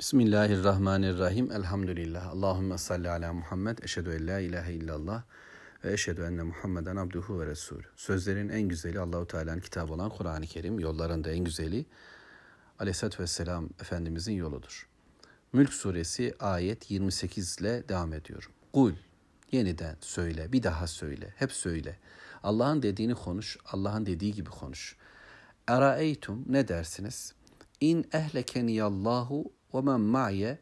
Bismillahirrahmanirrahim. Elhamdülillah. Allahümme salli ala Muhammed. Eşhedü en la ilahe illallah ve eşhedü enne Muhammeden abduhu ve resul. Sözlerin en güzeli Allahu Teala'nın kitabı olan Kur'an-ı Kerim. Yolların da en güzeli Aleyhisselatü Vesselam Efendimizin yoludur. Mülk suresi ayet 28 ile devam ediyorum. Kul yeniden söyle, bir daha söyle, hep söyle. Allah'ın dediğini konuş, Allah'ın dediği gibi konuş. Eraeytum ne dersiniz? İn ehlekeniyallahu ve men ma'ye.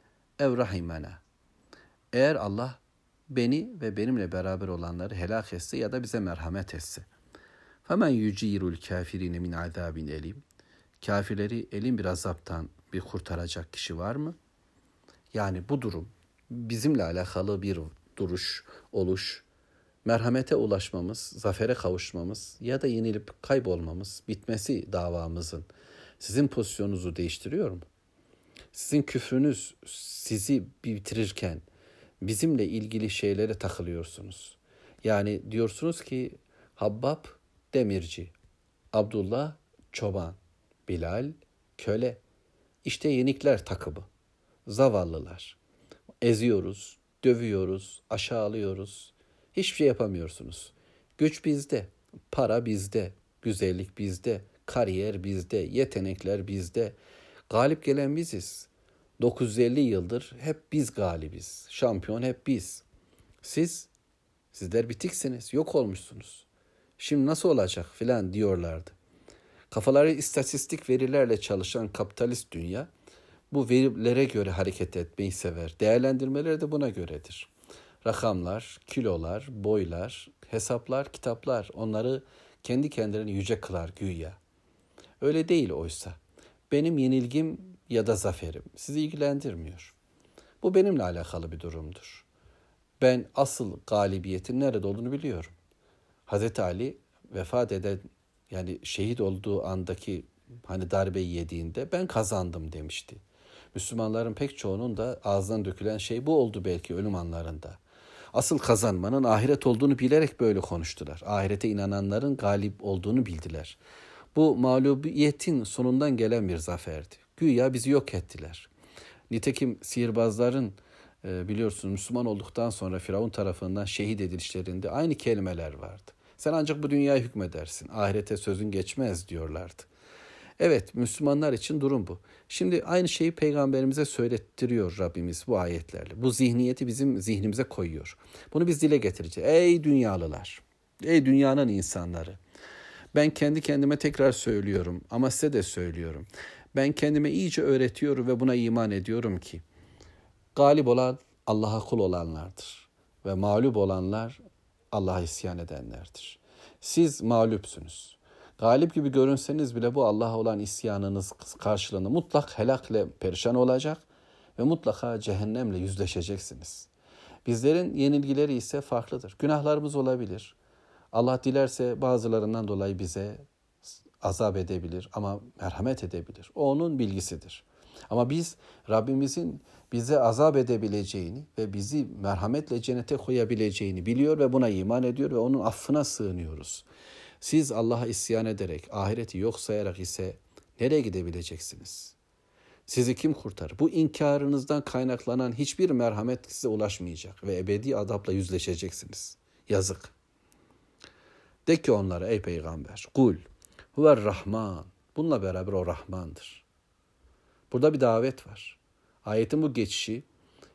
Eğer Allah beni ve benimle beraber olanları helak etse ya da bize merhamet etse. Femen yücirul kafirine min azabin elim. Kafirleri elin bir azaptan bir kurtaracak kişi var mı? Yani bu durum bizimle alakalı bir duruş, oluş, merhamete ulaşmamız, zafere kavuşmamız ya da yenilip kaybolmamız, bitmesi davamızın sizin pozisyonunuzu değiştiriyor mu? Sizin küfrünüz sizi bitirirken bizimle ilgili şeylere takılıyorsunuz. Yani diyorsunuz ki Habbab demirci, Abdullah çoban, Bilal köle. İşte yenikler takımı. Zavallılar. Eziyoruz, dövüyoruz, aşağılıyoruz. Hiçbir şey yapamıyorsunuz. Güç bizde, para bizde, güzellik bizde, kariyer bizde, yetenekler bizde. Galip gelen biziz. 950 yıldır hep biz galibiz. Şampiyon hep biz. Siz, sizler bitiksiniz, yok olmuşsunuz. Şimdi nasıl olacak filan diyorlardı. Kafaları istatistik verilerle çalışan kapitalist dünya bu verilere göre hareket etmeyi sever. Değerlendirmeler de buna göredir. Rakamlar, kilolar, boylar, hesaplar, kitaplar onları kendi kendilerini yüce kılar güya. Öyle değil oysa. Benim yenilgim ya da zaferim sizi ilgilendirmiyor. Bu benimle alakalı bir durumdur. Ben asıl galibiyetin nerede olduğunu biliyorum. Hazreti Ali vefat eden yani şehit olduğu andaki hani darbeyi yediğinde ben kazandım demişti. Müslümanların pek çoğunun da ağzından dökülen şey bu oldu belki ölüm anlarında. Asıl kazanmanın ahiret olduğunu bilerek böyle konuştular. Ahirete inananların galip olduğunu bildiler. Bu mağlubiyetin sonundan gelen bir zaferdi. Güya bizi yok ettiler. Nitekim sihirbazların e, biliyorsunuz Müslüman olduktan sonra Firavun tarafından şehit edilişlerinde aynı kelimeler vardı. Sen ancak bu dünyaya hükmedersin. Ahirete sözün geçmez diyorlardı. Evet Müslümanlar için durum bu. Şimdi aynı şeyi peygamberimize söylettiriyor Rabbimiz bu ayetlerle. Bu zihniyeti bizim zihnimize koyuyor. Bunu biz dile getireceğiz. Ey dünyalılar, ey dünyanın insanları. Ben kendi kendime tekrar söylüyorum ama size de söylüyorum. Ben kendime iyice öğretiyorum ve buna iman ediyorum ki galip olan Allah'a kul olanlardır ve mağlup olanlar Allah'a isyan edenlerdir. Siz mağlupsunuz. Galip gibi görünseniz bile bu Allah'a olan isyanınız karşılığında mutlak helakle perişan olacak ve mutlaka cehennemle yüzleşeceksiniz. Bizlerin yenilgileri ise farklıdır. Günahlarımız olabilir. Allah dilerse bazılarından dolayı bize azap edebilir ama merhamet edebilir. O onun bilgisidir. Ama biz Rabbimizin bize azap edebileceğini ve bizi merhametle cennete koyabileceğini biliyor ve buna iman ediyor ve onun affına sığınıyoruz. Siz Allah'a isyan ederek, ahireti yok sayarak ise nereye gidebileceksiniz? Sizi kim kurtarır? Bu inkarınızdan kaynaklanan hiçbir merhamet size ulaşmayacak ve ebedi adapla yüzleşeceksiniz. Yazık. De ki onlara ey peygamber, kul, huver rahman. Bununla beraber o Rahmandır. Burada bir davet var. Ayetin bu geçişi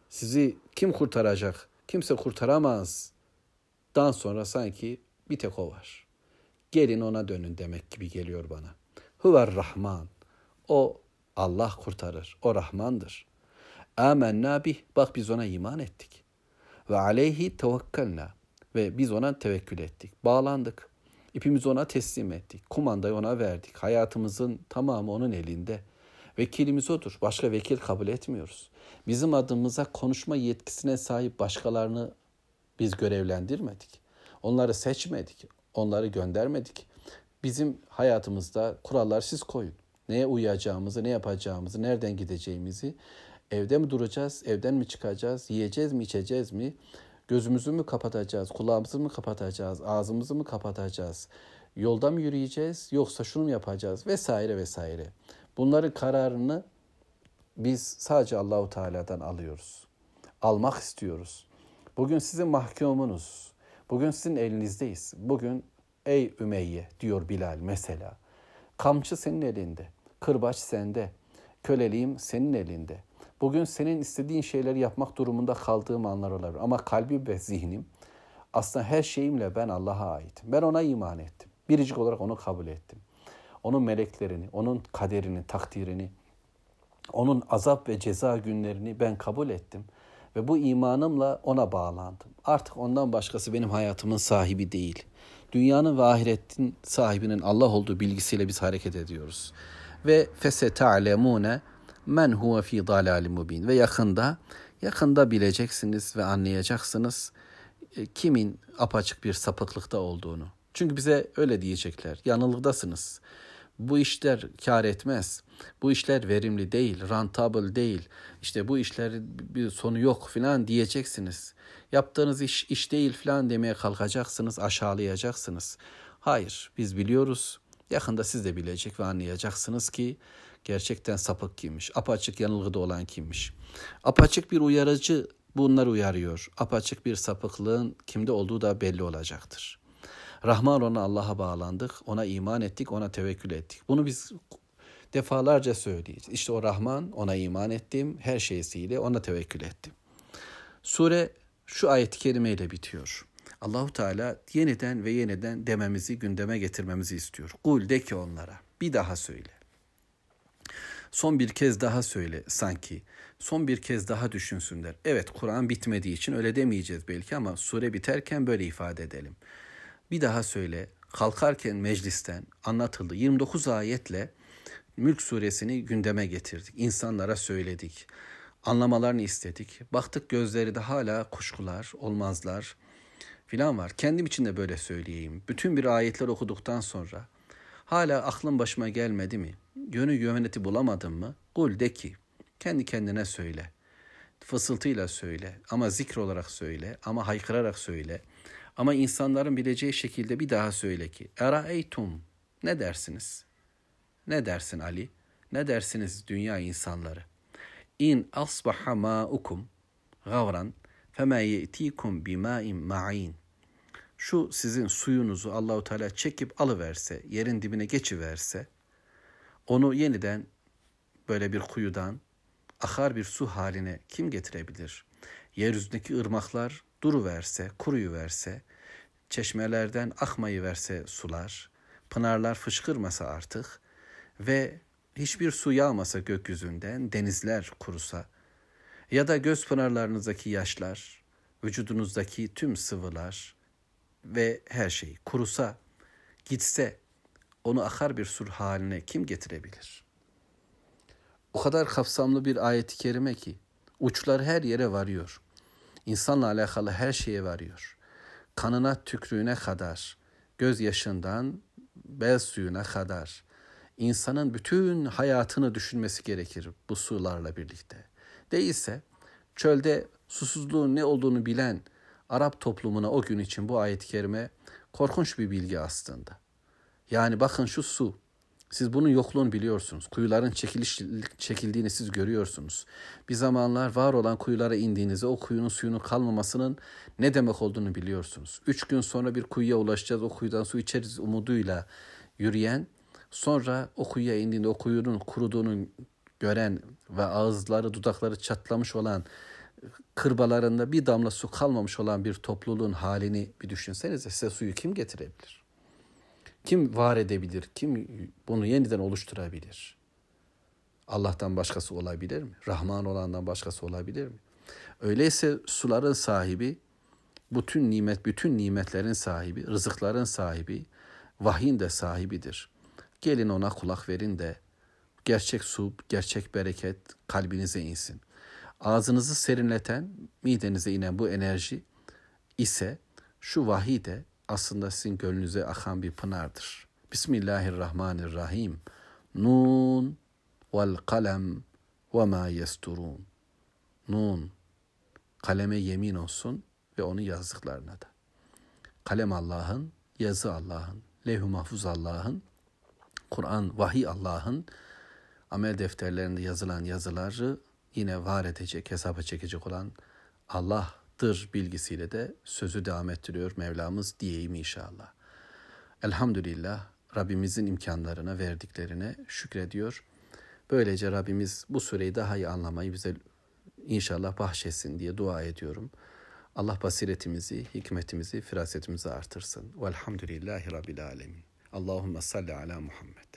sizi kim kurtaracak? Kimse kurtaramaz. Dan sonra sanki bir tek o var. Gelin ona dönün demek gibi geliyor bana. Huver Rahman. O Allah kurtarır. O Rahmandır. Amenna bih. Bak biz ona iman ettik. Ve aleyhi tevekkelna. Ve biz ona tevekkül ettik. Bağlandık. İpimizi ona teslim ettik. Kumandayı ona verdik. Hayatımızın tamamı onun elinde. Vekilimiz odur. Başka vekil kabul etmiyoruz. Bizim adımıza konuşma yetkisine sahip başkalarını biz görevlendirmedik. Onları seçmedik. Onları göndermedik. Bizim hayatımızda kurallar siz koyun. Neye uyacağımızı, ne yapacağımızı, nereden gideceğimizi, evde mi duracağız, evden mi çıkacağız, yiyeceğiz mi, içeceğiz mi, gözümüzü mü kapatacağız, kulağımızı mı kapatacağız, ağzımızı mı kapatacağız, yolda mı yürüyeceğiz, yoksa şunu mu yapacağız vesaire vesaire. Bunların kararını Biz sadece Allahu Teala'dan alıyoruz. Almak istiyoruz. Bugün sizin mahkumunuz. Bugün sizin elinizdeyiz. Bugün ey Ümeyye diyor Bilal mesela. Kamçı senin elinde. Kırbaç sende. Köleliğim senin elinde. Bugün senin istediğin şeyleri yapmak durumunda kaldığım anlar olabilir. Ama kalbim ve zihnim aslında her şeyimle ben Allah'a ait. Ben ona iman ettim. Biricik olarak onu kabul ettim. Onun meleklerini, onun kaderini, takdirini, onun azap ve ceza günlerini ben kabul ettim. Ve bu imanımla ona bağlandım. Artık ondan başkası benim hayatımın sahibi değil. Dünyanın ve ahiretin sahibinin Allah olduğu bilgisiyle biz hareket ediyoruz. Ve fese ta'lemune men huve fi dalalim mubin ve yakında yakında bileceksiniz ve anlayacaksınız e, kimin apaçık bir sapıklıkta olduğunu. Çünkü bize öyle diyecekler. Yanılgıdasınız. Bu işler kar etmez. Bu işler verimli değil, rentable değil. İşte bu işler bir sonu yok filan diyeceksiniz. Yaptığınız iş iş değil filan demeye kalkacaksınız, aşağılayacaksınız. Hayır, biz biliyoruz. Yakında siz de bilecek ve anlayacaksınız ki gerçekten sapık kimmiş, apaçık yanılgıda olan kimmiş. Apaçık bir uyarıcı bunları uyarıyor. Apaçık bir sapıklığın kimde olduğu da belli olacaktır. Rahman ona Allah'a bağlandık, ona iman ettik, ona tevekkül ettik. Bunu biz defalarca söyleyeceğiz. İşte o Rahman, ona iman ettim, her şeysiyle ona tevekkül ettim. Sure şu ayet-i kerimeyle bitiyor. Allahu Teala yeniden ve yeniden dememizi gündeme getirmemizi istiyor. Kul de ki onlara bir daha söyle. Son bir kez daha söyle sanki. Son bir kez daha düşünsünler. Evet Kur'an bitmediği için öyle demeyeceğiz belki ama sure biterken böyle ifade edelim. Bir daha söyle. Kalkarken meclisten anlatıldı. 29 ayetle Mülk suresini gündeme getirdik. İnsanlara söyledik. Anlamalarını istedik. Baktık gözleri de hala kuşkular, olmazlar filan var. Kendim için de böyle söyleyeyim. Bütün bir ayetler okuduktan sonra hala aklım başıma gelmedi mi? Yönü yöneti bulamadım mı? Kul de ki kendi kendine söyle. Fısıltıyla söyle ama zikr olarak söyle ama haykırarak söyle. Ama insanların bileceği şekilde bir daha söyle ki Eraeytum ne dersiniz? Ne dersin Ali? Ne dersiniz dünya insanları? İn asbaha ma'ukum gavran fema ye'tikum bima'in ma'in. Şu sizin suyunuzu Allahu Teala çekip alıverse, yerin dibine geçiverse, onu yeniden böyle bir kuyudan akar bir su haline kim getirebilir? Yeryüzündeki ırmaklar duru verse, kuruyu verse, çeşmelerden akmayı verse sular, pınarlar fışkırmasa artık ve hiçbir su yağmasa gökyüzünden, denizler kurusa ya da göz pınarlarınızdaki yaşlar, vücudunuzdaki tüm sıvılar ve her şey kurusa, gitse onu akar bir sur haline kim getirebilir? O kadar kapsamlı bir ayet-i kerime ki uçlar her yere varıyor. İnsanla alakalı her şeye varıyor. Kanına tükrüğüne kadar, gözyaşından bel suyuna kadar, insanın bütün hayatını düşünmesi gerekir bu sularla birlikte. Değilse çölde susuzluğun ne olduğunu bilen Arap toplumuna o gün için bu ayet-i kerime korkunç bir bilgi aslında. Yani bakın şu su, siz bunun yokluğunu biliyorsunuz. Kuyuların çekiliş, çekildiğini siz görüyorsunuz. Bir zamanlar var olan kuyulara indiğinizde o kuyunun suyunun kalmamasının ne demek olduğunu biliyorsunuz. Üç gün sonra bir kuyuya ulaşacağız, o kuyudan su içeriz umuduyla yürüyen Sonra o kuyuya indiğinde o kuyunun kuruduğunu gören ve ağızları dudakları çatlamış olan kırbalarında bir damla su kalmamış olan bir topluluğun halini bir düşünsenize size suyu kim getirebilir? Kim var edebilir? Kim bunu yeniden oluşturabilir? Allah'tan başkası olabilir mi? Rahman olandan başkası olabilir mi? Öyleyse suların sahibi, bütün nimet, bütün nimetlerin sahibi, rızıkların sahibi, vahyin de sahibidir. Gelin ona kulak verin de gerçek su, gerçek bereket kalbinize insin. Ağzınızı serinleten, midenize inen bu enerji ise şu vahiy de aslında sizin gönlünüze akan bir pınardır. Bismillahirrahmanirrahim. Nun vel kalem ve ma yesturun. Nun, kaleme yemin olsun ve onun yazdıklarına da. Kalem Allah'ın, yazı Allah'ın, levh-i mahfuz Allah'ın, Kur'an, vahiy Allah'ın amel defterlerinde yazılan yazıları yine var edecek, hesaba çekecek olan Allah'tır bilgisiyle de sözü devam ettiriyor Mevlamız diyeyim inşallah. Elhamdülillah Rabbimizin imkanlarına verdiklerine şükrediyor. Böylece Rabbimiz bu süreyi daha iyi anlamayı bize inşallah bahşetsin diye dua ediyorum. Allah basiretimizi, hikmetimizi, firasetimizi artırsın. Velhamdülillahi Rabbil Alemin. Allahümme salli ala Muhammed.